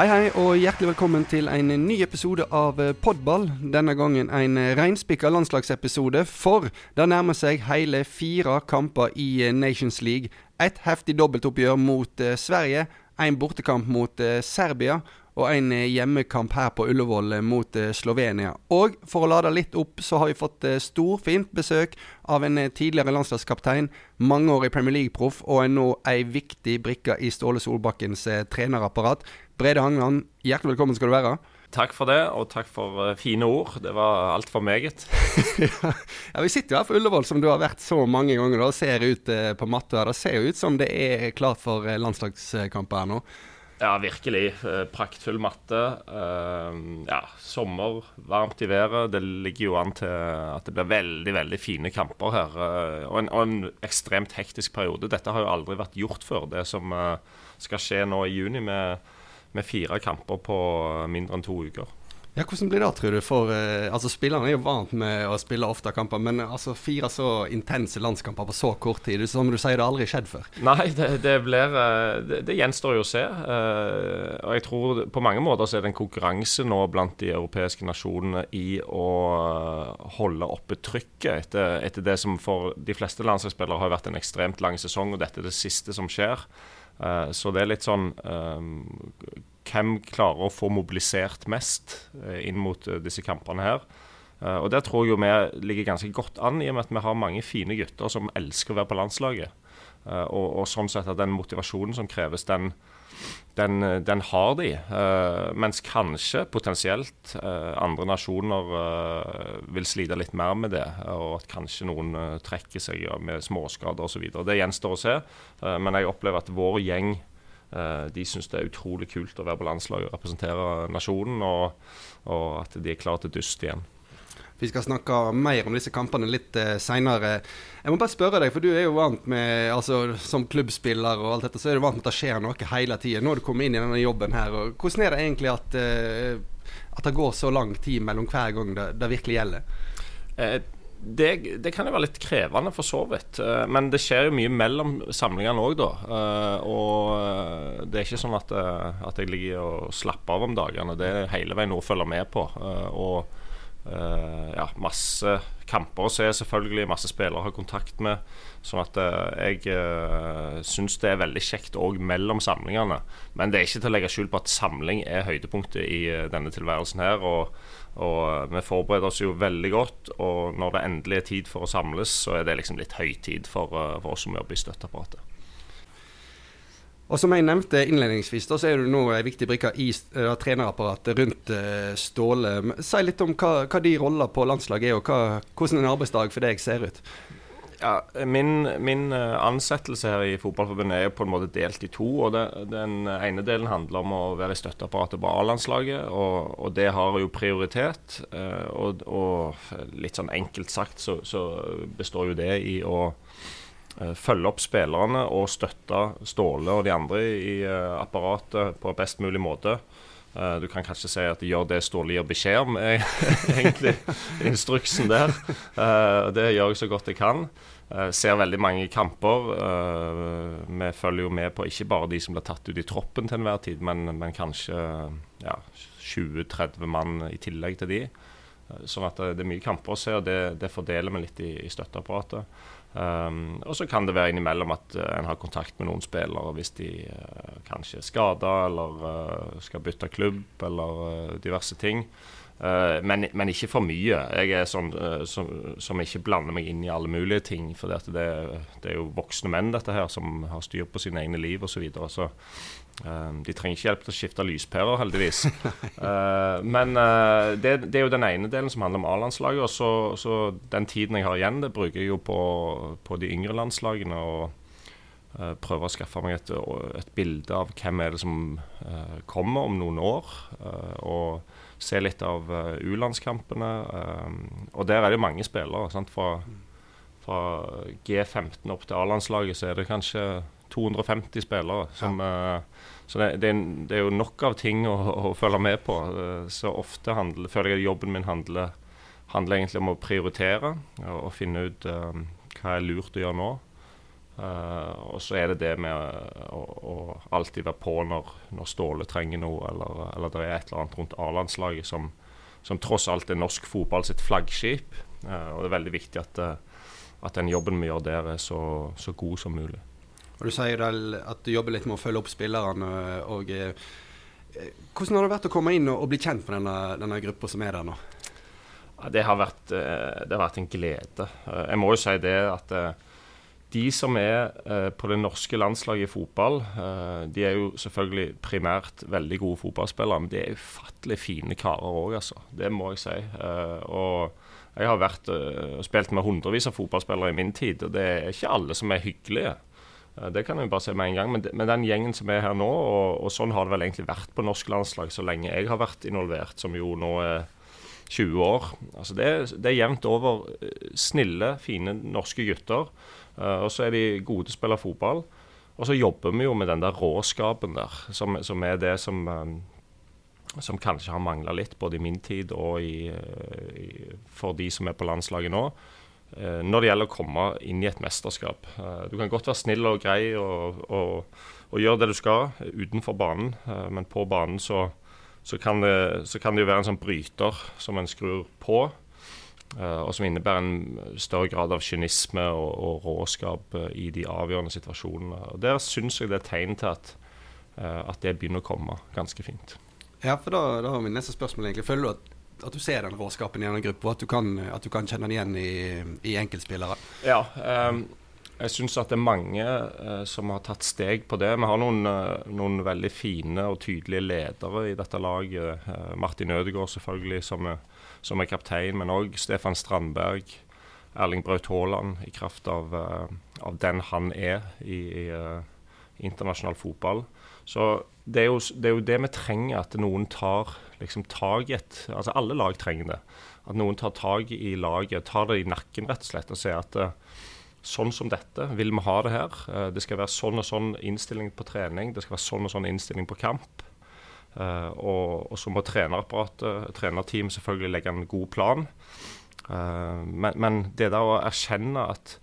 Hei, hei, og hjertelig velkommen til en ny episode av eh, Podball. Denne gangen en eh, reinspikka landslagsepisode, for det nærmer seg hele fire kamper i eh, Nations League. Et heftig dobbeltoppgjør mot Sverige, en bortekamp mot Serbia og en hjemmekamp her på Ullevål mot Slovenia. Og for å lade litt opp, så har vi fått storfint besøk av en tidligere landslagskaptein, mangeårig Premier League-proff og er nå ei viktig brikke i Ståle Solbakkens trenerapparat. Brede Hangland, hjertelig velkommen skal du være. Takk for det, og takk for uh, fine ord. Det var altfor meget. ja, Vi sitter jo her på Ullevål, som du har vært så mange ganger, og ser ut uh, på matta. Det ser jo ut som det er klart for uh, landslagskamper her nå. Ja, virkelig. praktfull matte. ja, sommer, varmt i været. Det ligger jo an til at det blir veldig veldig fine kamper her. og, en, og, en, ekstremt hektisk periode. Dette har jo aldri vært gjort før, det som skal skje nå i juni. med med fire kamper på mindre enn to uker. Ja, Hvordan blir det, tror du? For eh, altså Spillerne er jo vant med å spille ofte kamper, men altså fire så intense landskamper på så kort tid, som du sier, det har aldri skjedd før? Nei, det, det blir eh, det, det, gjenstår jo å se. Eh, og jeg tror på mange måter så er det en konkurranse nå blant de europeiske nasjonene i å holde oppe trykket etter, etter det som for de fleste landslagsspillere har vært en ekstremt lang sesong, og dette er det siste som skjer. Uh, så det er litt sånn um, Hvem klarer å få mobilisert mest uh, inn mot disse kampene her? og Der tror jeg jo vi ligger ganske godt an, i og med at vi har mange fine gutter som elsker å være på landslaget. Og, og, sånn sett at den motivasjonen som kreves, den, den, den har de. Uh, mens kanskje potensielt uh, andre nasjoner uh, vil slite litt mer med det. Og at kanskje noen trekker seg med småskader osv. Det gjenstår å se. men jeg opplever at vår gjeng de syns det er utrolig kult å være på landslaget og representere nasjonen, og, og at de er klare til dyst igjen. Vi skal snakke mer om disse kampene litt eh, seinere. Jeg må bare spørre deg, for du er jo vant med altså Som klubbspiller og alt dette, så er du vant med at det skjer noe hele tida. Har du kommet inn i denne jobben her. og Hvordan er det egentlig at, eh, at det går så lang tid mellom hver gang det, det virkelig gjelder? Eh, det, det, kan jo være litt krevende, for så vidt. Eh, men det skjer jo mye mellom samlingene òg, da. Eh, og det er ikke sånn at, at jeg ligger og slapper av om dagene. Det er hele veien noe å følge med på. Og ja, masse kamper å se, selvfølgelig. Masse spillere å ha kontakt med. Sånn at uh, jeg uh, syns det er veldig kjekt òg mellom samlingene. Men det er ikke til å legge skjul på at samling er høydepunktet i denne tilværelsen her. Og, og vi forbereder oss jo veldig godt. Og når det endelig er tid for å samles, så er det liksom litt høytid for, for oss som jobber i støtteapparatet. Og som jeg nevnte innledningsvis, da, så er du nå en viktig brikke i uh, trenerapparatet rundt uh, Ståle. Si litt om hva, hva de roller på landslaget er, og hva, hvordan en arbeidsdag for deg ser ut. Ja, min, min uh, ansettelse her i Fotballforbundet er på en måte delt i to. og det, Den ene delen handler om å være i støtteapparatet på A-landslaget, og, og, det har jo prioritet. Og, og, litt sånn enkelt sagt så, så består jo det i å Eh, følge opp spillerne og støtte Ståle og de andre i eh, apparatet på best mulig måte. Eh, du kan kanskje si at de gjør det Ståle gir beskjed om, er egentlig instruksen der. Det gjør jeg så godt jeg kan. Ser veldig mange kamper. Vi følger jo med på ikke bare de som blir tatt ut i troppen til enhver tid, men, men kanskje ja, 20-30 mann i tillegg til de. Sånn at det er mye kamper å se, og det, det fordeler vi litt i, i støtteapparatet. Um, og så kan det være innimellom at uh, en har kontakt med noen spillere hvis de uh, kanskje er skada eller uh, skal bytte klubb eller diverse ting. Men, men, ikke for mye. Jeg er sånn som, som, ikke blander meg inn i alle mulige ting. For det, det, det, er jo voksne menn dette her som har styr på sine egne liv osv. Så, videre, så Ehm, de trenger ikke hjelp til å skifte lyspærer, heldigvis. men det, det, er jo den ene delen som handler om A-landslaget. Og så, så, den tiden jeg har igjen, det bruker jeg jo på, på de yngre landslagene. Og prøve å skaffe meg et, et, bilde av hvem er det som kommer om noen år. og se litt av U-landskampene. Ehm, og der er det mange spillere. Sant? Fra, fra G15 opp til A-landslaget så er det kanskje 250 spillere. Som, ja. uh, så det, det, er, det, er, jo nok av ting å, å følge med på. Uh, så ofte handler, føler jeg at jobben min handler, handler egentlig om å prioritere og, og finne ut uh, hva er lurt å gjøre nå. Uh, og så er det det med å, å alltid være på når, når Ståle trenger noe, eller, eller det er et eller annet rundt A-landslaget som, som, tross alt er norsk fotball sitt flaggskip. Uh, og det er veldig viktig at, at den jobben vi gjør der, er så, så god som mulig. Og Du sier at du jobber litt med å følge opp spillerne. og Hvordan har det vært å komme inn og, bli kjent med denne, denne gruppa som er der nå? Det, har vært, det har vært en glede. Jeg må jo si det at de som er eh, på det norske landslaget i fotball, eh, de er jo selvfølgelig primært veldig gode fotballspillere, men de er ufattelig fine karer òg, altså. Det må jeg si. Eh, og jeg har vært og spilt med hundrevis av fotballspillere i min tid, og det er ikke alle som er hyggelige. Det kan jeg bare si med en gang. Men, men, den gjengen som er her nå, og, og, sånn har det vel egentlig vært på norsk landslag så lenge jeg har vært involvert, som jo nå er 20 år. Altså det, det er jevnt over snille, fine norske gutter og så er de gode til å spille fotball. Og så jobber vi jo med den der råskapen der, som, som er det som, um, som kanskje har mangla litt, både i min tid og i, i, for de som er på landslaget nå. Når det gjelder å komme inn i et mesterskap. Du kan godt være snill og grei og, og, og gjøre det du skal utenfor banen, men på banen så, så, kan det, så kan det jo være en sånn bryter som en skrur på. Uh, og som innebærer en større grad av kynisme og, og råskap uh, i de avgjørende situasjonene. Og Der syns jeg det er tegn til at, uh, at, det begynner å komme ganske fint. Ja, for da, da har vi neste spørsmål egentlig. Føler du at, at du ser den råskapen i en gruppe, og at du kan, at du kan kjenne den igjen i, i enkeltspillere? Ja, um, jeg syns at det er mange som har tatt steg på det. Vi har noen, noen veldig fine og tydelige ledere i dette laget. Martin Ødegaard selvfølgelig, som er som er kaptein, men òg Stefan Strandberg, Erling Braut Haaland, i kraft av, uh, av, den han er i, i uh, internasjonal fotball. Så det er, jo, det er, jo, det vi trenger, at noen tar liksom tak Altså alle lag trenger det. At noen tar tak i laget, tar det i nakken rett og slett og sier at uh, sånn som dette vil vi ha det her. det skal være sånn og sånn innstilling på trening, det skal være sånn og sånn innstilling på kamp. Uh, og, og, så må trenerapparatet, trenerteam selvfølgelig legge en god plan. Uh, men, men, det der å erkjenne at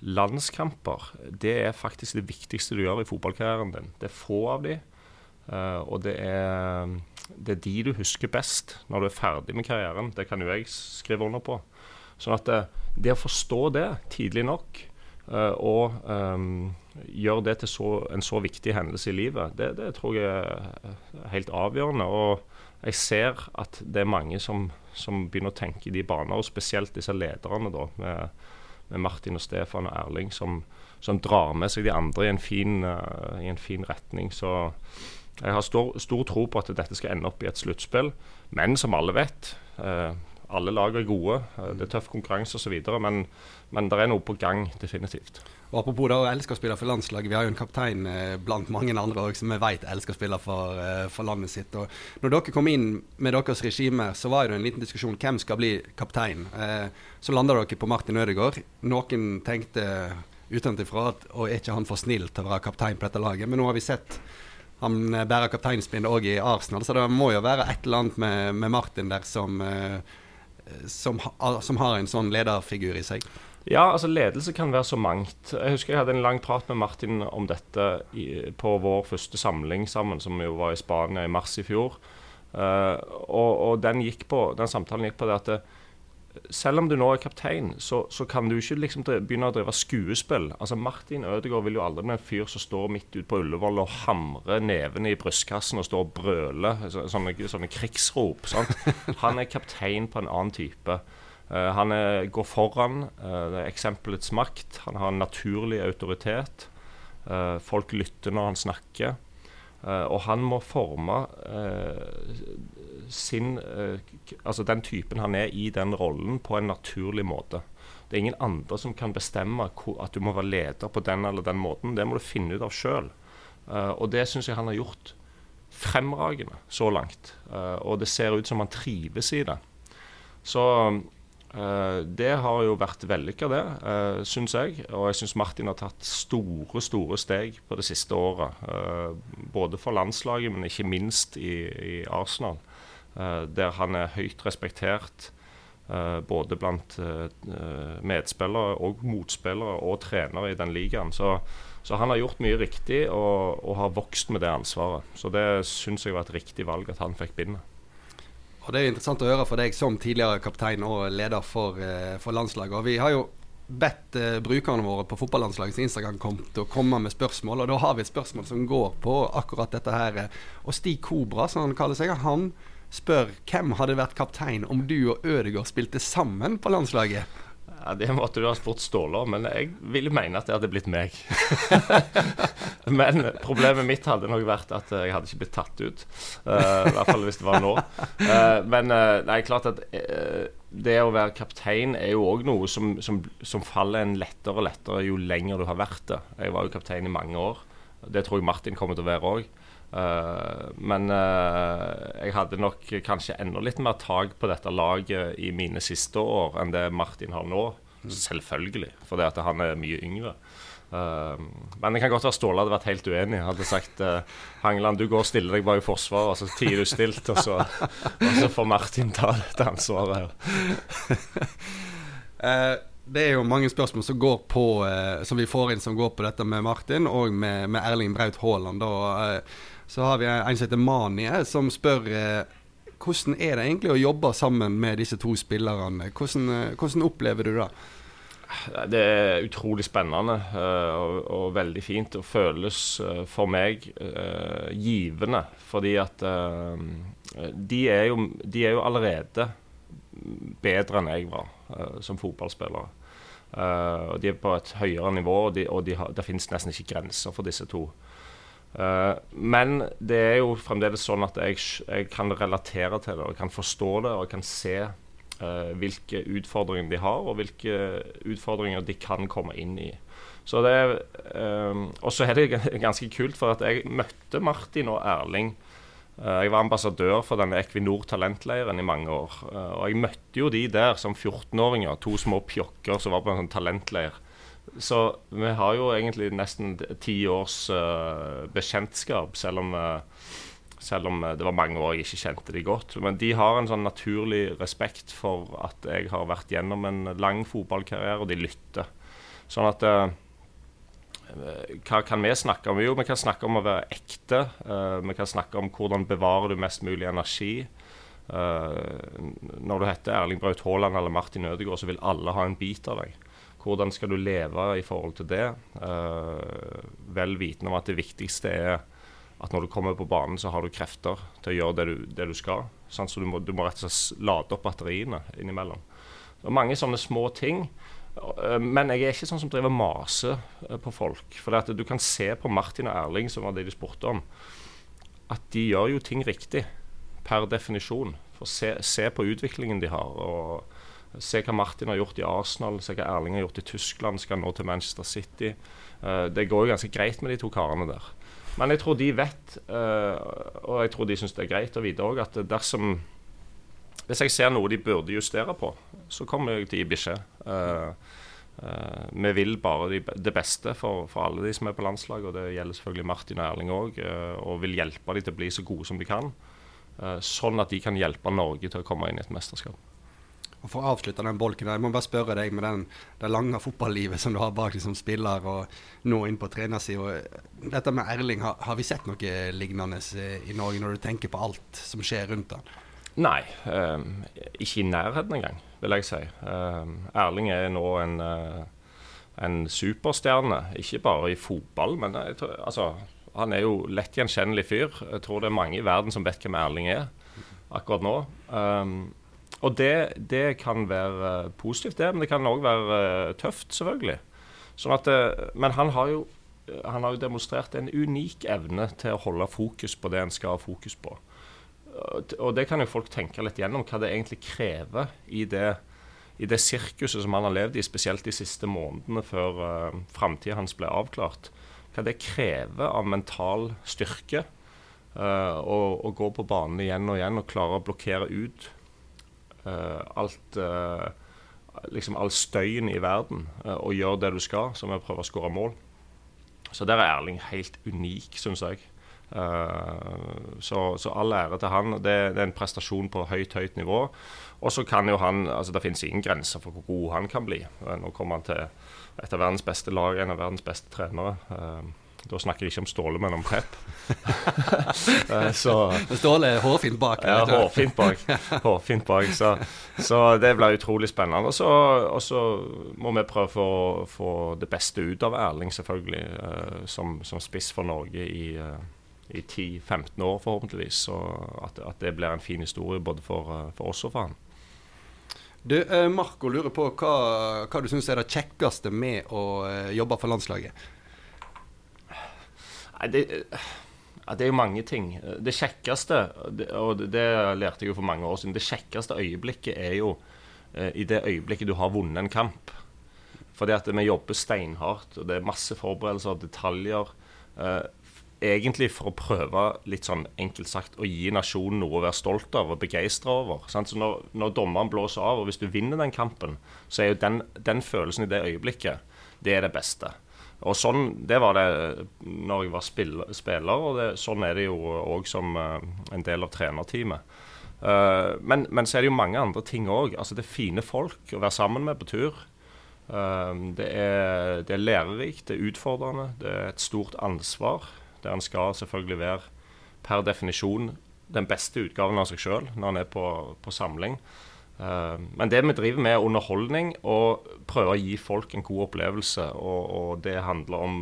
landskamper, det er faktisk det viktigste du gjør i fotballkarrieren din. Det er få av de, uh, og det er, det er, de du husker best når du er ferdig med karrieren. Det kan jo jeg skrive under på. Sånn at det, det å forstå det tidlig nok, og um, gjøre det til så, en så viktig hendelse i livet, det, det, tror jeg er helt avgjørende. Og jeg ser at det er mange som, som begynner å tenke i de baner, og spesielt disse lederne da, med, med Martin og Stefan og Erling, som, som, drar med seg de andre i en fin, uh, i en fin retning. Så jeg har stor, stor, tro på at dette skal ende opp i et sluttspill. Men som alle vet, uh, alle lag er gode. Uh, det er tøff konkurranse osv. Men, men det er noe på gang, definitivt. Og Apropos da, å elske å spille for landslaget. Vi har jo en kaptein eh, blant mange andre også, som vi vet elsker å spille for, eh, for, landet sitt. Og når dere kom inn med deres regime, så var det en liten diskusjon hvem skal bli kaptein. Eh, så landa dere på Martin Ødegaard. Noen tenkte utenfra at å, er ikke han for snill til å være kaptein på dette laget? Men nå har vi sett han eh, bærer kapteinspinn òg i Arsenal, så det må jo være et eller annet med, med Martin der som, eh, som, som har en sånn lederfigur i seg. Ja, altså ledelse kan være så mangt. Jeg husker jeg hadde en lang prat med Martin om dette i, på vår første samling sammen, som jo var i Spania i mars i fjor. Uh, og, og den, på, den, samtalen gikk på det at det, selv om du nå er kaptein, så, så kan du ikke liksom begynne å drive skuespill. Altså Martin Ødegaard vil jo aldri bli en fyr som står midt ute på Ullevål og hamrer nevene i brystkassen og står og brøler sånne, sånne krigsrop. Sant? Han er kaptein på en annen type. Uh, han er, går foran. Uh, det er eksempelets makt. Han har en naturlig autoritet. Uh, folk lytter når han snakker. og han må forme sin Altså den typen han er i den rollen, på en naturlig måte. Det er ingen andre som kan bestemme at du må være leder på den eller den måten. Det må du finne ut av sjøl. og det syns jeg han har gjort fremragende så langt. og det ser ut som han trives i det. Så det har jo vært vellykka, det, uh, syns jeg. Og jeg syns Martin har tatt store, store steg på det siste året. Både for landslaget, men ikke minst i, i Arsenal. Uh, der han er høyt respektert. Uh, både blant uh, medspillere og motspillere og trenere i den ligaen. Så, så, han har gjort mye riktig og, og, har vokst med det ansvaret. Så det syns jeg var et riktig valg at han fikk bindet. Og Det er interessant å høre for deg som tidligere kaptein og leder for, for landslaget. Og Vi har jo bedt brukerne våre på fotballandslagets Instagram-konto komme med spørsmål. Og da har vi et spørsmål som går på akkurat dette her. Og Stig Kobra, som han kaller seg, han spør hvem hadde vært kaptein om du og Ødegaard spilte sammen på landslaget? Ja, Det måtte du ha spurt Ståle om, men jeg ville mene at det hadde blitt meg. men problemet mitt hadde nok vært at jeg hadde ikke blitt tatt ut. Uh, I hvert fall hvis det var nå. Uh, men uh, er klart at det å være kaptein er jo òg noe som, som, som, faller en lettere og lettere jo lenger du har vært det. Jeg var jo kaptein i mange år. Det tror jeg Martin kommer til å være òg. Uh, men uh, jeg hadde nok kanskje enda litt mer tak på dette laget i mine siste år enn det Martin har nå. Mm. Selvfølgelig, fordi at han er mye yngre. Uh, men det kan godt være Ståle hadde vært helt uenig. Hadde sagt Hangeland, du går og stiller deg bare i forsvaret, og så tier du stilt, og så, og så får Martin ta dette ansvaret her. det er jo mange spørsmål som, går på, som vi får inn som går på dette med Martin og med, med Erling Braut Haaland. Da, så har vi en som heter Manie, som spør eh, hvordan er det egentlig å jobbe sammen med disse to spillerne? Hvordan, eh, hvordan opplever du det? Det er utrolig spennende uh, og, og, veldig fint. Og føles for meg givende. Fordi at de er, jo, de, er jo, allerede bedre enn jeg var som fotballspiller. de er på et høyere nivå, og, de, og de det finnes nesten ikke grenser for disse to. Uh, men det er jo fremdeles sånn at jeg, jeg, kan relatere til det og kan forstå det og kan se uh, hvilke utfordringer de har, og hvilke utfordringer de kan komme inn i. Så det uh, Og så er det ganske kult, for at jeg møtte Martin og Erling. jeg var ambassadør for denne Equinor talentleiren i mange år. og jeg møtte jo de der som 14-åringer, to små pjokker som var på en sånn talentleir. Så vi har jo egentlig nesten ti års uh, bekjentskap, selv om, uh, selv om uh, det var mange år jeg ikke kjente de godt. Men de har en sånn naturlig respekt for at jeg har vært gjennom en lang fotballkarriere, og de lytter. Sånn at hva kan vi snakke om? Jo, vi kan snakke om å være ekte. vi kan snakke om hvordan bevarer du mest mulig energi. når du heter Erling Braut Haaland eller Martin Ødegaard, så vil alle ha en bit av deg. Hvordan skal du leve i forhold til det? Uh, vel vitende om at det viktigste er at når du kommer på banen, så har du krefter til å gjøre det du, det du skal. Sånn, så du må, du må, rett og slett lade opp batteriene innimellom. Det er mange sånne små ting. Uh, men jeg er ikke sånn som driver maser uh, på folk. For du kan se på Martin og Erling, som var det de spurte om, at de gjør jo ting riktig per definisjon. For se, se på utviklingen de har. og Se hva Martin har gjort i Arsenal, se hva Erling har gjort i Tyskland, skal nå til Manchester City. Uh, det går jo ganske greit med de to karene der. Men jeg tror de vet, uh, og jeg tror de syns det er greit å vite òg, at dersom Hvis jeg ser noe de burde justere på, så kommer jeg til å gi beskjed. Uh, vi vil bare de, det beste for, for, alle de som er på landslaget, og det gjelder selvfølgelig Martin og Erling òg, og vil hjelpe de til å bli så gode som de kan. sånn at de kan hjelpe Norge til å komme inn i et mesterskap. Og For å avslutte den bolken, jeg må bare spørre deg med den, det lange fotballivet som du har bak deg som spiller, og nå inn på trenersida. Dette med Erling, har, har, vi sett noe lignende i Norge når du tenker på alt som skjer rundt han? Nei, um, ikke i nærheten engang, vil jeg si. Um, Erling er nå en, uh, en, superstjerne, ikke bare i fotball, men tror, altså, han er jo lett gjenkjennelig fyr. Jeg tror det er mange i verden som vet hvem Erling er akkurat nå. Um, og det, det, kan være positivt, det, men det kan òg være uh, tøft, selvfølgelig. Sånn at, uh, men han har, jo, han har jo demonstrert en unik evne til å holde fokus på det en skal ha fokus på. Og det kan jo folk tenke litt gjennom, hva det egentlig krever i det, i det sirkuset som han har levd i, spesielt de siste månedene før uh, framtida hans ble avklart. Hva det krever av mental styrke uh, å gå på banen igjen og igjen og klare å blokkere ut Eh, alt eh, liksom all støyen i verden eh, og gjør det du skal, som er å prøve å skåre mål. Så der er Erling helt unik, syns jeg. Så, så, all ære til han. Det, det, er en prestasjon på høyt, høyt nivå. Og så kan jo han altså Det finnes ingen grenser for hvor god han kan bli. Nå kommer han til et av verdens beste lag, en av verdens beste trenere. Da snakker jeg ikke om Ståle, men om Pep. Eh, så, Ståle er hårfint bak. Ja, hårfint bak. hårfint bak så, så, det blir utrolig spennende. Og så, og så må vi prøve å få, få, det beste ut av Erling, selvfølgelig, uh, som, som, spiss for Norge i, uh, i 10-15 år, forhåpentligvis. Så at, at, det blir en fin historie både for, for oss og for han. Du, Marco lurer på hva, hva du syns er det kjekkeste med å jobbe for landslaget? Det, det, er jo mange ting. Det kjekkeste, og det lærte jeg jo for mange år siden, det kjekkeste øyeblikket er jo eh, i det øyeblikket du har vunnet en kamp. Fordi at vi jobber steinhardt, og det er masse forberedelser og detaljer. Eh, egentlig for å prøve, litt sånn enkelt sagt, å gi nasjonen noe å være stolt av og begeistra over. Sant? Så når, når, dommeren blåser av, og hvis du vinner den kampen, så er jo den, den følelsen i det øyeblikket, det er det beste. Og sånn, Det var det når jeg var spiller, spiller og det, sånn er det jo òg som uh, en del av trenerteamet. Uh, men, men, så er det jo mange andre ting òg. Altså, det er fine folk å være sammen med på tur. Uh, det, er, det, er, lærerikt, det er utfordrende, det er et stort ansvar. Der en skal selvfølgelig være per definisjon den beste utgaven av seg sjøl når en er på, på samling. Uh, men det vi driver med, er underholdning og prøver å gi folk en god opplevelse. Og, og det handler om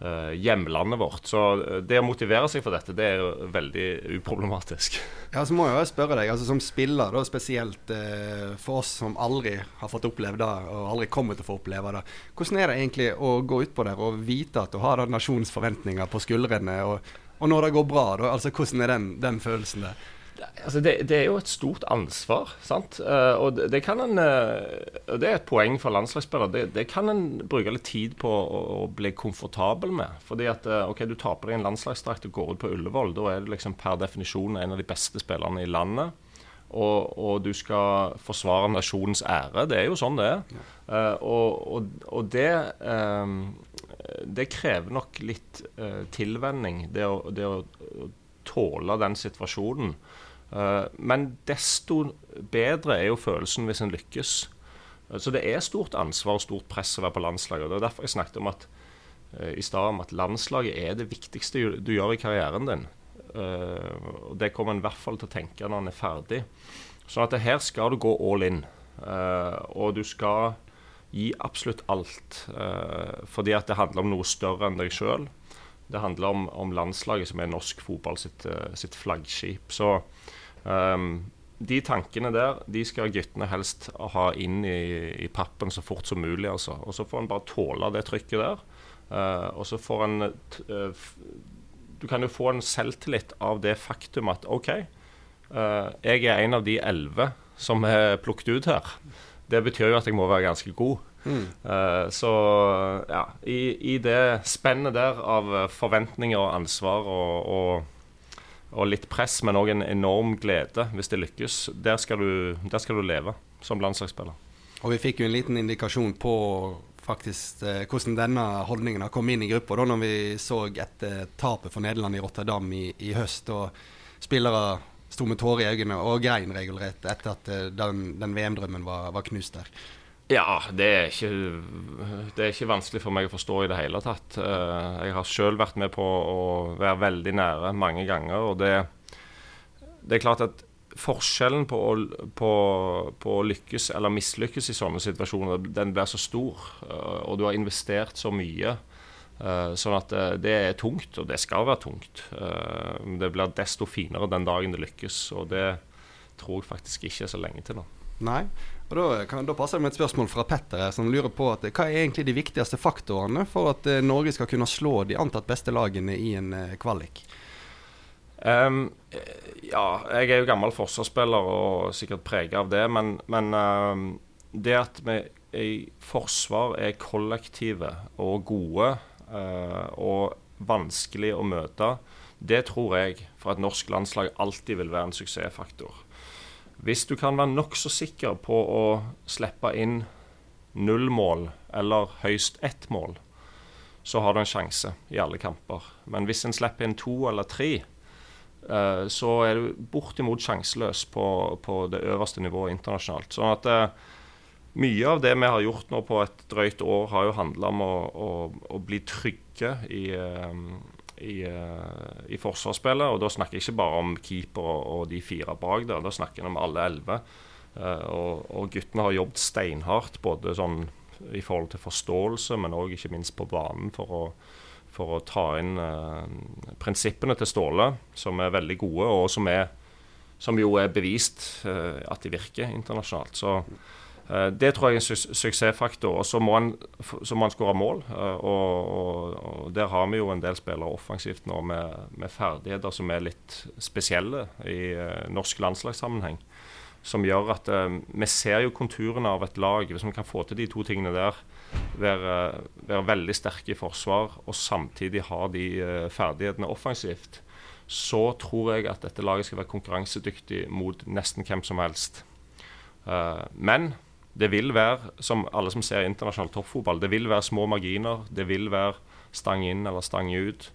uh, hjemlandet vårt. Så eh, det å motivere seg for dette, det er jo veldig uproblematisk. Ja, så må jeg jo spørre deg, altså som spiller, da, spesielt uh, for oss som aldri har fått oppleve det, og aldri kommer til å få oppleve det. Hvordan er det egentlig å gå utpå der og vite at du har nasjonens forventninger på skuldrene, og, og når det går bra, da, altså hvordan er den, den følelsen der? Altså det, det, er jo et stort ansvar. sant? Uh, og det, det, kan en, uh, det er et poeng for landslagsspillere. Det, det, kan en bruke litt tid på å, å bli komfortabel med. Fordi at uh, ok, du taper deg en landslagsdrakt og går ut på Ullevål. Da er du liksom per definisjon en av de beste spillerne i landet. Og, og du skal forsvare nasjonens ære. Det er jo sånn det er. Ja. og, og, og det det krever nok litt tilvenning, det å, det å tåle den situasjonen. Eh, men desto bedre er jo følelsen hvis en lykkes. Eh, så det er stort ansvar og stort press å være på landslaget. og Det er derfor jeg snakket om at, eh, i stad om at landslaget er det viktigste du gjør i karrieren din. Og Det kommer en i hvert fall til å tenke når en er ferdig. Sånn at her skal du gå all in. Og du skal gi absolutt alt. Fordi at det handler om noe større enn deg sjøl. Det handler om, om, landslaget, som er norsk fotball sitt, sitt flaggskip. Så Um, de tankene der de skal guttene helst ha inn i, i pappen så fort som mulig. Altså. Og så får en bare tåle det trykket der. Uh, og så får en uh, Du kan jo få en selvtillit av det faktum at OK, uh, jeg er en av de elleve som er plukket ut her. Det betyr jo at jeg må være ganske god. Mm. så ja, i, i, det spennet der av forventninger og ansvar og, og og litt press, men òg en enorm glede hvis det lykkes. Der skal du, der skal du leve som landslagsspiller. Og Vi fikk jo en liten indikasjon på faktisk eh, hvordan denne holdningen har kommet inn i gruppa, da når vi så etter tapet for Nederland i Rotterdam i, i høst. og Spillere sto med tårer i øynene og grein regelrett etter at eh, den, den VM-drømmen var, var knust der. Ja, det er, ikke, det er, ikke, vanskelig for meg å forstå i det hele tatt. Eh, jeg har sjøl vært med på å være veldig nære mange ganger. Og det, det er klart at forskjellen på å, på, på å lykkes eller mislykkes i sånne situasjoner, den blir så stor. Eh, og du har investert så mye. Eh, sånn at det er tungt, og det skal være tungt. Det blir desto finere den dagen det lykkes. Og det tror jeg faktisk ikke er så lenge til nå. Nei, og Da, kan, da passer det med et spørsmål fra Petter som lurer på at, hva er egentlig de viktigste faktorene for at uh, Norge skal kunne slå de antatt beste lagene i en uh, kvalik? Um, ja, jeg er jo gammel forsvarsspiller og sikkert prega av det. Men, men um, det at vi i forsvar er kollektive og gode uh, og vanskelig å møte, det tror jeg for et norsk landslag alltid vil være en suksessfaktor. Hvis du kan være nokså sikker på å slippe inn null mål eller høyst ett mål, så har du en sjanse i alle kamper. Men hvis en slipper inn to eller tre, uh, så er du bortimot sjanseløs på, på, det øverste nivået internasjonalt. Sånn at uh, mye av det vi har gjort nå på et drøyt år, har jo handla om å, å, å, bli trygge i, i, i, forsvarsspillet. Og da snakker jeg ikke bare om keeper og, og de fire bak der, da snakker jeg om alle elleve. Uh, og, og, guttene har jobbet steinhardt både sånn i forhold til forståelse, men òg ikke minst på banen for å, for å ta inn uh, prinsippene til Ståle, som er veldig gode, og som, er, som jo er bevist uh, at de virker internasjonalt. Så det tror jeg er en su suksessfaktor. Og så må han, han skåre mål. Og, og, og, der har vi jo en del spillere offensivt nå med, med ferdigheter som er litt spesielle i norsk landslagssammenheng som gjør at eh, vi ser jo konturene av et lag. Hvis vi kan få til de to tingene der, være, være veldig sterke i forsvar og samtidig ha de ferdighetene offensivt, så tror jeg at dette laget skal være konkurransedyktig mot nesten hvem som helst. Uh, men det vil være, som alle som ser internasjonal toppfotball, det vil være små marginer. Det vil være stang inn eller stang ut.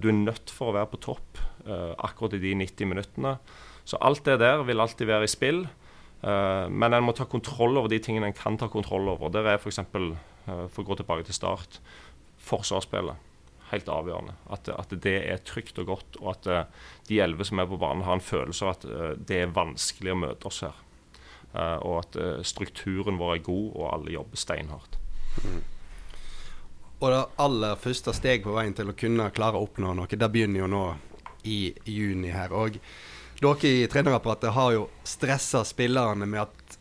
Du er nødt for å være på topp akkurat i de 90 minuttene. Så alt det der vil alltid være i spill. Uh, men en må ta kontroll over de tingene en kan ta kontroll over. Der er f.eks., for, eh, for å gå tilbake til start, forsvarsspillet. Helt avgjørende. At, at, det er trygt og godt, og at de elleve som er på banen, har en følelse av at det er vanskelig å møte oss her. Og at strukturen vår er god, og alle jobber steinhardt. Mm. Og det aller første steg på veien til å kunne klare å oppnå noe, det begynner jo nå i juni her. Og dere i trenerapparatet har jo stressa spillerne med at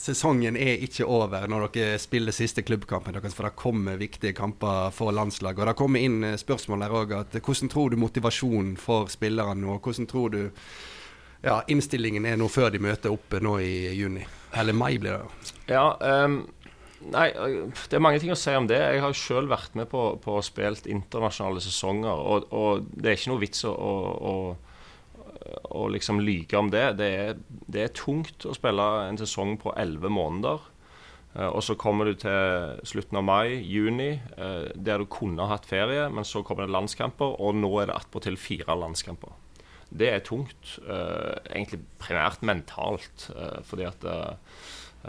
sesongen er ikke over når dere spiller siste klubbkampen deres, for det kommer viktige kamper for landslaget. Og Det kommer inn eh, spørsmål der òg. Hvordan tror du motivasjonen for spillerne og hvordan tror du ja, innstillingen er nå før de møter oppe nå i juni? Eller mai, blir det. Ja, um, nei, det er mange ting å si om det. Jeg har sjøl vært med på, å spille internasjonale sesonger, og, og, det er ikke noe vits å, å å liksom lyge om det. Det er, det er, tungt å spille en sesong på elleve måneder. Uh, og så kommer du til slutten av mai, juni, uh, der du kunne hatt ferie, men så kommer det landskamper, og nå er det attpåtil fire landskamper. Det er tungt, uh, egentlig primært mentalt, fordi at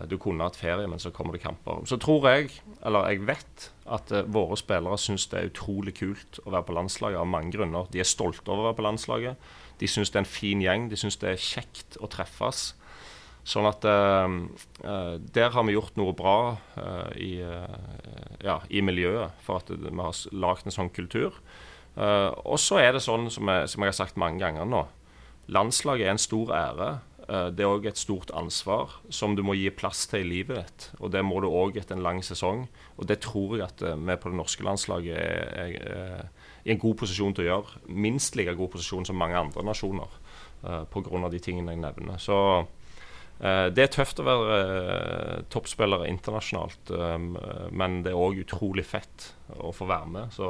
du kunne hatt ferie, men så kommer det kamper. Så tror jeg, eller jeg vet, at våre spillere syns det er utrolig kult å være på landslaget av mange grunner. De er stolte over å være på landslaget. De syns det er en fin gjeng. De syns det er kjekt å treffes. Sånn at uh, der har vi gjort noe bra uh, i, uh, ja, i, miljøet for at vi har lagd en sånn kultur. Og så er det sånn, som jeg, som jeg, har sagt mange ganger nå, landslaget er en stor ære. det er òg et stort ansvar som du må gi plass til i livet ditt. Og det må du òg etter en lang sesong. Og det tror jeg at vi på det norske landslaget er, er, er i en god posisjon til å gjøre. Minst like god posisjon som mange andre nasjoner uh, eh, pga. de tingene jeg nevner. Så uh, det er tøft å være uh, toppspiller internasjonalt, men det er òg utrolig fett å få være med. Så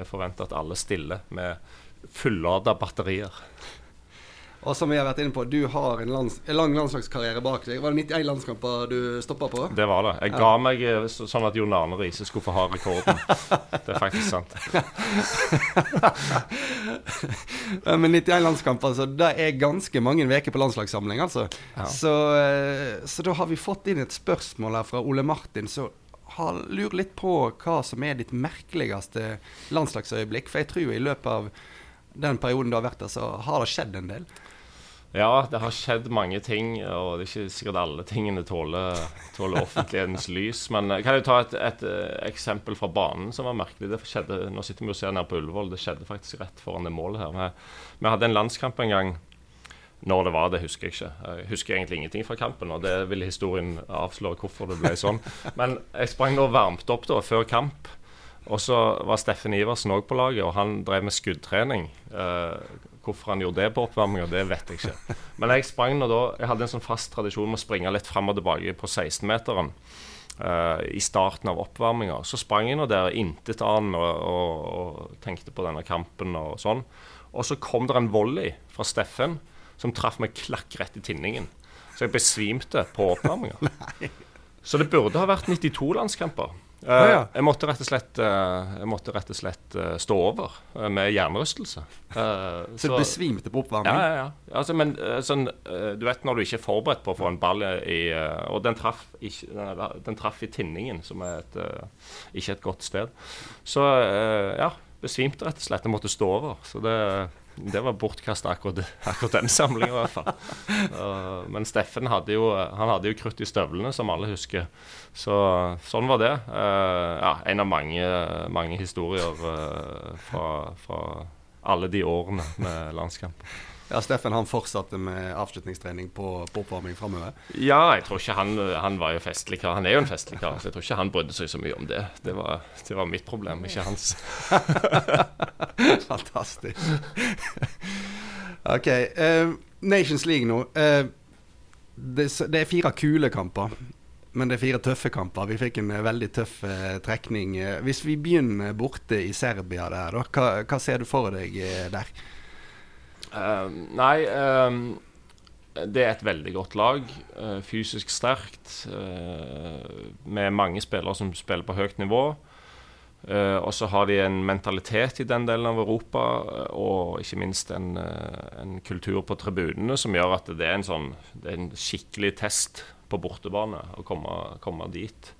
vi forventer at alle stiller med fullada batterier. Og som vi har vært inne på, du har en, lands, en lang landslagskarriere bak deg. Var det 91 landskamper du stoppa på? Det var det. Jeg ga meg eh, sånn at Jon Arne Riise skulle få ha rekorden. det er faktisk sant. Men 91 landskamper, altså, det er ganske mange uker på landslagssamling, altså. Ja. Så, eh, så, da har vi fått inn et spørsmål her fra Ole Martin. Så har, lurer litt på hva som er ditt merkeligste landslagsøyeblikk. For jeg tror i løpet av den perioden du har vært der, så har det skjedd en del. Ja, det har skjedd mange ting, og det er ikke sikkert alle tingene tåler, tåler offentlighetens lys. Men jeg kan jo ta et, et, et, eksempel fra banen som var merkelig. Det skjedde, Nå sitter vi og ser ned på Ullevål. Det skjedde faktisk rett foran det målet her. Vi, vi hadde en landskamp en gang. Når det var, det husker jeg ikke. Jeg husker egentlig ingenting fra kampen. Og det vil historien avsløre hvorfor det ble sånn. Men jeg sprang da varmt opp da, før kamp. Og så var Steffen Iversen òg på laget, og han drev med skuddtrening. Eh, Hvorfor han gjorde det på oppvarminga, det vet jeg ikke. Men jeg sprang nå da Jeg hadde en sånn fast tradisjon med å springe litt fram og tilbake på 16-meteren. Uh, I starten av oppvarminga. Så sprang jeg nå der intetanende og, og, og tenkte på denne kampen og sånn. Og så kom det en volley fra Steffen som traff meg klakk rett i tinningen. Så jeg besvimte på oppvarminga. så det burde ha vært 92 landskamper. Ja. jeg, måtte rett og slett, måtte rett og slett uh, stå over med hjernerystelse. så, så du besvimte på oppvarming? Ja, ja. ja. Altså, men sånn, du vet når du ikke er forberedt på å få en ball i Og den traff, ikke, den traff i tinningen, som er et, ikke et godt sted. Så ja, besvimte rett og slett. Jeg måtte stå over. Så det det var bortkasta akkurat, akkurat, den samlinga, i hvert fall. Uh, men Steffen hadde jo, han hadde jo krutt i støvlene, som alle husker. Så sånn var det. Uh, ja, en av mange, mange historier uh, fra, fra, alle de årene med landskamp. Ja, Steffen han fortsatte med avslutningstrening på, på oppvarming framover? Ja, jeg tror ikke han, han var jo festlig kar. Han er jo en festlig kar, så jeg tror ikke han brydde seg så mye om det. Det var, det var mitt problem, ikke hans. Fantastisk. OK. Uh, Nations League nå. Uh, det, det, er fire kule kamper. Men det er fire tøffe kamper. Vi fikk en veldig tøff uh, trekning. Hvis vi begynner borte i Serbia der, da, hva, hva ser du for deg der? Uh, nei, uh, det er et veldig godt lag. Uh, fysisk sterkt. med mange spillere som spiller på høyt nivå. og så har de en mentalitet i den delen av Europa, og ikke minst en, en, kultur på tribunene som gjør at det er en, sånn, det er en skikkelig test på bortebane å komme, komme dit.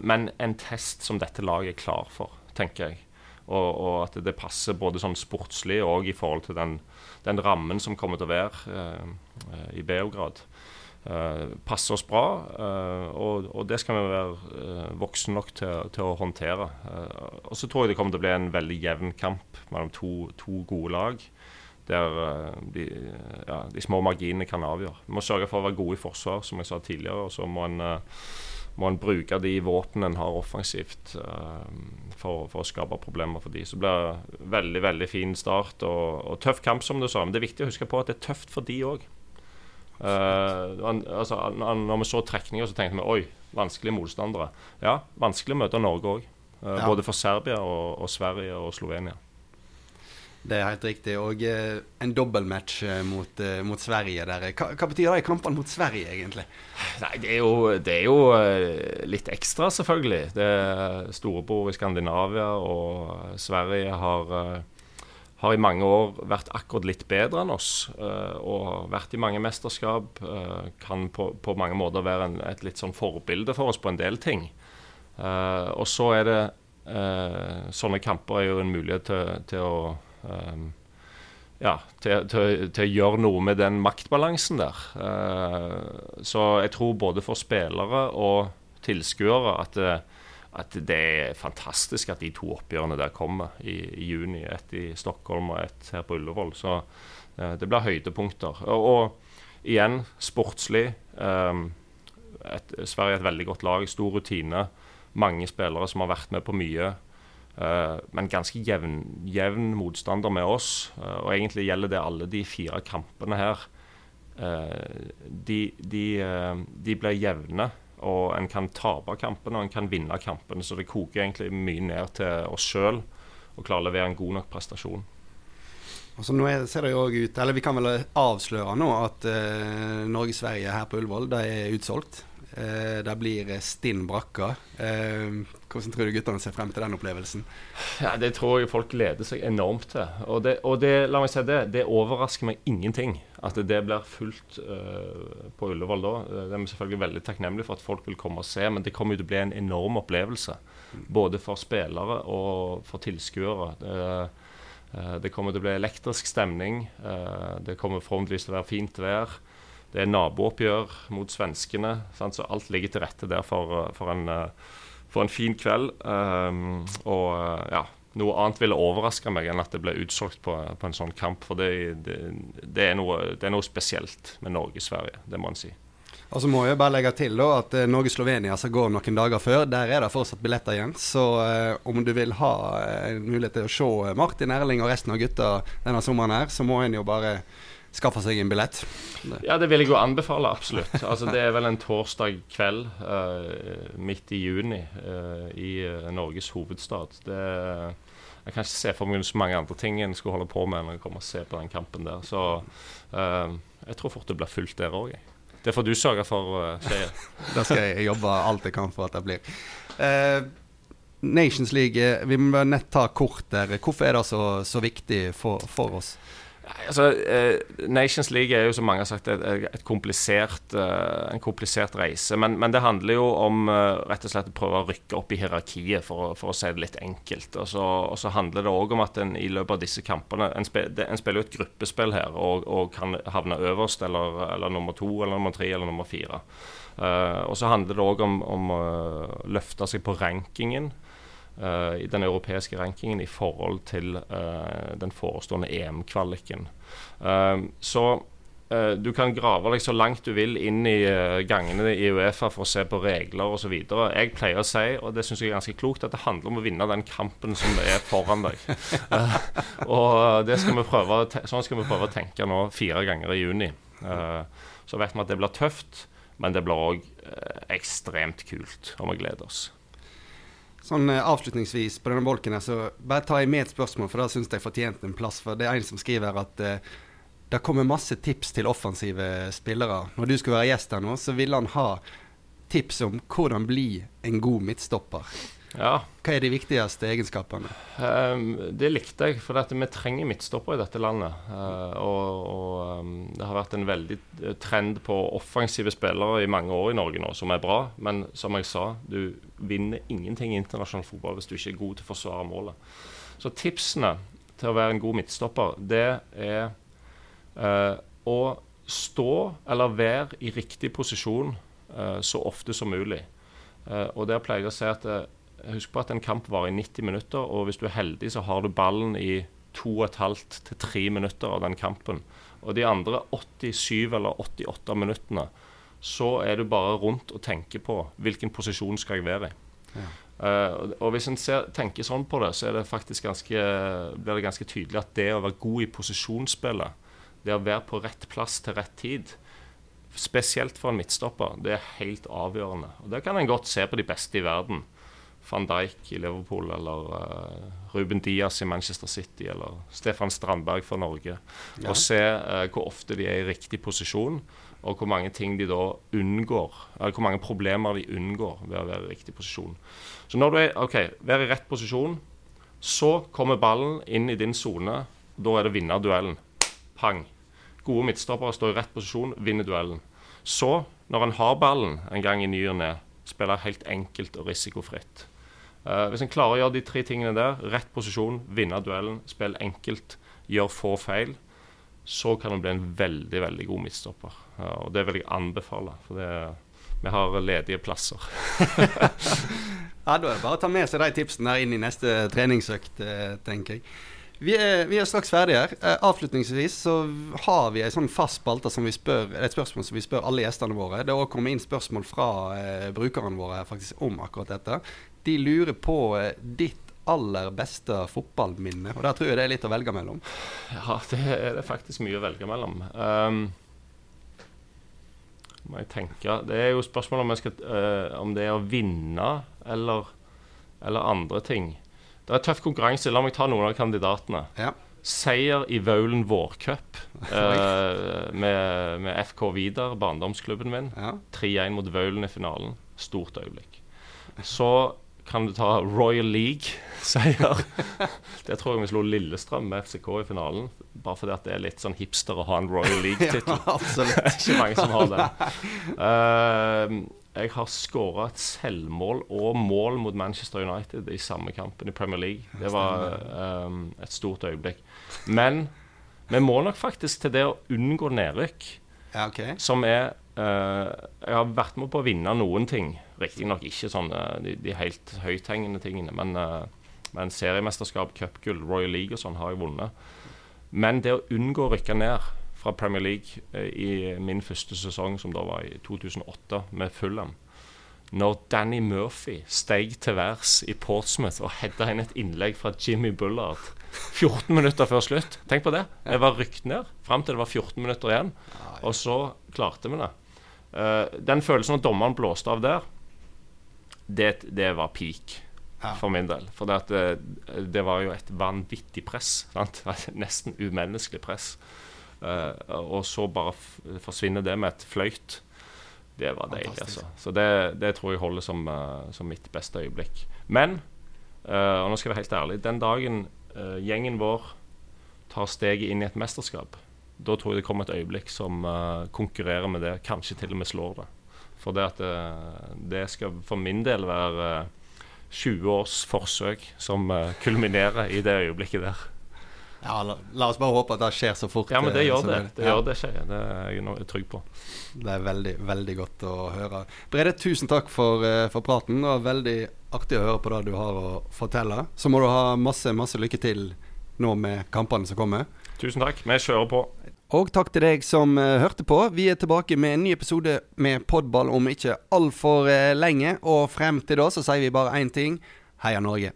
men en test som dette laget er klar for, tenker jeg. Og, og, at det passer både sånn sportslig og i forhold til den, den rammen som kommer til å være eh, i Beograd. Eh, passer oss bra, eh, og, og, det skal vi være eh, voksne nok til, til å håndtere. Eh, og så tror jeg det kommer til å bli en veldig jevn kamp mellom to, to gode lag. Der eh, de, ja, de, små marginene kan avgjøre. Vi må sørge for å være gode i forsvar, som jeg sa tidligere. og så må en må en bruke de våpnene en har offensivt uh, for, for, å skape problemer for de. Så blir det veldig veldig fin start og, og, tøff kamp, som du sa. Men det er viktig å huske på at det er tøft for de òg. Uh, eh, altså, når vi så trekninger, så tenkte vi oi, vanskelige motstandere. Ja, vanskelig å møte Norge òg. Uh, eh, ja. Både for Serbia og, og Sverige og Slovenia. Det er helt riktig. Og eh, en dobbeltmatch eh, mot, eh, mot, Sverige der. Hva, hva betyr i kampene mot Sverige, egentlig? Nei, Det er jo, det er jo eh, litt ekstra, selvfølgelig. Det er storebror i Skandinavia, og Sverige har, eh, har, i mange år vært akkurat litt bedre enn oss. Og vært i mange mesterskap. kan på, på, mange måter være en, et litt sånn forbilde for oss på en del ting. og så er det Sånne kamper er jo en mulighet til, til å ja, til, til, til, å gjøre noe med den maktbalansen der. Uh, så jeg tror både for spillere og tilskuere at, at, det er fantastisk at de to oppgjørene der kommer i, i juni. Et i Stockholm og et her på Ullevål. Så uh, det blir høydepunkter. Og, og igjen, sportslig. Um, et, Sverige er et veldig godt lag. Stor rutine. Mange spillere som har vært med på mye. Uh, men ganske jevn, jevn, motstander med oss. Uh, og egentlig gjelder det alle de fire kampene her. Uh, de, de, de, blir jevne, og en kan tape kampene og en kan vinne kampene. Så det koker egentlig mye ned til oss sjøl å klare å levere en god nok prestasjon. Altså nå er, ser det jo også ut, eller Vi kan vel avsløre nå at Norge-Sverige her på Ullevål det er utsolgt. Uh, det blir stinn brakka. Eh, hvordan tror du guttene ser frem til den opplevelsen? Ja, Det tror jeg folk gleder seg enormt til. Og det, og det la meg si det, det overrasker meg ingenting at det blir fullt uh, på Ullevål da. Det er vi selvfølgelig veldig takknemlige for at folk vil komme og se, men det kommer jo til å bli en enorm opplevelse. Både for spillere og for tilskuere. Uh, uh, det kommer til å bli elektrisk stemning. det kommer forhåpentligvis til å være fint vær. Det er nabooppgjør mot svenskene, sant? så alt ligger til rette der for, for, en, for en, fin kveld. Um, og ja, noe annet ville overraske meg enn at det ble utsolgt på, på en sånn kamp. For det, det, det, er noe, det, er noe, spesielt med Norge-Sverige, det må en si. Og så må jeg bare legge til da, at eh, Norge-Slovenia som går noen dager før, der er det fortsatt billetter igjen. Så eh, om du vil ha en eh, mulighet til å se Martin Erling og resten av gutta denne sommeren her, så må en jo bare skaffe seg en billett? Ja, det vil jeg jo anbefale, absolutt. Altså, det er vel en torsdag kveld uh, midt i juni uh, i uh, Norges hovedstad. Det, jeg kan ikke se for meg så mange andre ting en skulle holde på med når jeg kommer og ser på den kampen der. Så jeg tror fort det blir fullt der òg, Det får du sørge for, uh, Skeie. da skal jeg jobbe alt jeg kan for at det blir. Uh, Nations League, vi må nett ta kort der. Hvorfor er det så, så viktig for, for oss? Altså, eh, Nations League er jo som mange har sagt et, et komplisert, eh, en komplisert reise. Men, men, det handler jo om eh, rett og slett å prøve å rykke opp i hierarkiet, for, for å si det litt enkelt. Og så, og så handler det òg om at en i løpet av disse kampene En, spil, en spiller jo et gruppespill her og, og, kan havne øverst eller, eller, nummer to eller nummer tre eller nummer fire. Uh, og så handler det òg om, om å løfte seg på rankingen. Uh, i den europeiske rankingen i forhold til uh, den forestående EM-kvaliken. Uh, så du kan grave deg så langt du vil inn i gangene i Uefa for å se på regler osv. Jeg pleier å si, og det syns jeg er ganske klokt, at det handler om å vinne den kampen som er foran deg. og det skal vi prøve, sånn skal vi prøve å tenke nå fire ganger i juni. så vet vi at det blir tøft, men det blir òg ekstremt kult, og vi gleder oss. Sånn uh, Avslutningsvis på denne bolken her, så bare tar jeg med et spørsmål, for det syns jeg fortjente en plass. For det er en som skriver at uh, det kommer masse tips til offensive spillere. Når du skal være gjest her nå, så vil han ha tips om hvordan bli en god midtstopper. Ja. Hva er de viktigste egenskapene? Um, det likte jeg, for vi trenger midtstoppere i dette landet. Uh, og, og um, det har vært en veldig eh, trend på offensive spillere i mange år i Norge nå, som er bra. Men som jeg sa, du vinner ingenting i internasjonal fotball hvis du ikke er god til å forsvare målet. Så tipsene til å være en god midtstopper, det er uh, å stå eller være i riktig posisjon uh, så ofte som mulig. og der pleier jeg å si at Husk på at en kamp varer i 90 minutter, og hvis du er heldig, så har du ballen i 2,5 til 3 minutter av den kampen. Og de andre 87 eller 88 minuttene, så er du bare rundt og tenker på hvilken posisjon skal jeg være i. Ja. Uh, og hvis en ser, tenker sånn på det, så det ganske, blir det ganske tydelig at det å være god i posisjonsspillet, det å være på rett plass til rett tid, spesielt for en midtstopper, det er helt avgjørende. Og Det kan en godt se på de beste i verden van Dijk i Liverpool, eller uh, Ruben Diaz i Manchester City, eller Stefan Strandberg for Norge. Ja. Og se uh, hvor ofte de er i riktig posisjon, og hvor mange ting de da unngår, eller hvor mange problemer de unngår ved å være i riktig posisjon. Så når du er OK, vær i rett posisjon, så kommer ballen inn i din sone. Da er det vinne duellen. Pang. Gode midtstoppere står i rett posisjon, vinner duellen. Så, når en har ballen en gang i ny og ne, spiller helt enkelt og risikofritt. Uh, hvis en klarer å gjøre de tre tingene der, rett posisjon, vinne duellen, spille enkelt, gjøre få feil, så kan en bli en veldig veldig god midtstopper. Uh, og det vil jeg anbefale, for det, vi har ledige plasser. ja, Da er det bare å ta med seg de tipsene der inn i neste treningsøkt, uh, tenker jeg. Vi er, vi er, straks ferdige her. Eh, avslutningsvis så har vi en sånn fast spalte som vi spør, et spørsmål som vi spør alle gjestene våre. Det har òg kommet inn spørsmål fra eh, brukerne våre faktisk om akkurat dette. De lurer på eh, ditt aller beste fotballminne. Og der tror jeg det er litt å velge mellom. Ja, det er det faktisk mye å velge mellom. Um, må jeg tenke Det er jo spørsmålet om, skal, uh, om det er å vinne eller, eller andre ting. Det er tøff konkurranse. La meg ta noen av kandidatene. Ja. Seier i Vaulen vårcup uh, med, med, FK Vidar, barndomsklubben min. Ja. 3-1 mot Vaulen i finalen. Stort øyeblikk. Så kan du ta Royal League-seier. det tror jeg vi slo Lillestrøm med FCK i finalen. Bare fordi at det er litt sånn hipster å ha en Royal League-tittel. ja, absolutt. Ikke mange som har det. Uh, jeg har skåra et selvmål og mål mot Manchester United i samme kampen i Premier League. Det var um, et stort øyeblikk. Men vi må nok faktisk til det å unngå nedrykk, ja, okay. som er uh, Jeg har vært med på å vinne noen ting. Riktignok ikke sånne de, de helt høythengende tingene, men, uh, men seriemesterskap, cupgull, Royal League og sånn har jeg vunnet. Men det å unngå å rykke ned fra Premier League eh, i min første sesong, som da var i 2008, med Fulham. Når Danny Murphy steg til værs i Portsmouth og hedda inn et innlegg fra Jimmy Bullard 14 minutter før slutt. Tenk på det. Jeg var rykt ned fram til det var 14 minutter igjen, og så klarte vi det. Den følelsen av dommeren blåste av der, det, det var peak for min del. For det, det, eh, det, var jo et vanvittig press. Sant? Nesten umenneskelig press. Uh, og så bare forsvinner det med et fløyt. Det var deilig, altså. Så det, det, tror jeg holder som, uh, som mitt beste øyeblikk. Men, uh, og nå skal jeg være helt ærlig, den dagen gjengen vår tar steget inn i et mesterskap, da tror jeg det kommer et øyeblikk som konkurrerer med det, kanskje til og med slår det. For det at det skal for min del være 20 års forsøk som kulminerer i det øyeblikket der. Ja, la, la, oss bare håpe at det skjer så fort. Ja, men det eh, gjør det. Det, det, ja. gjør det skjer. Det er jeg trygg på. Det er veldig, veldig godt å høre. Brede, tusen takk for, for praten. Det var veldig artig å høre på det du har å fortelle. Så må du ha masse, masse lykke til nå med kampene som kommer. Tusen takk. Vi kjører på. Og takk til deg som uh, hørte på. Vi er tilbake med en ny episode med podball om ikke altfor uh, lenge. Og frem til da så sier vi bare én ting. Heia Norge.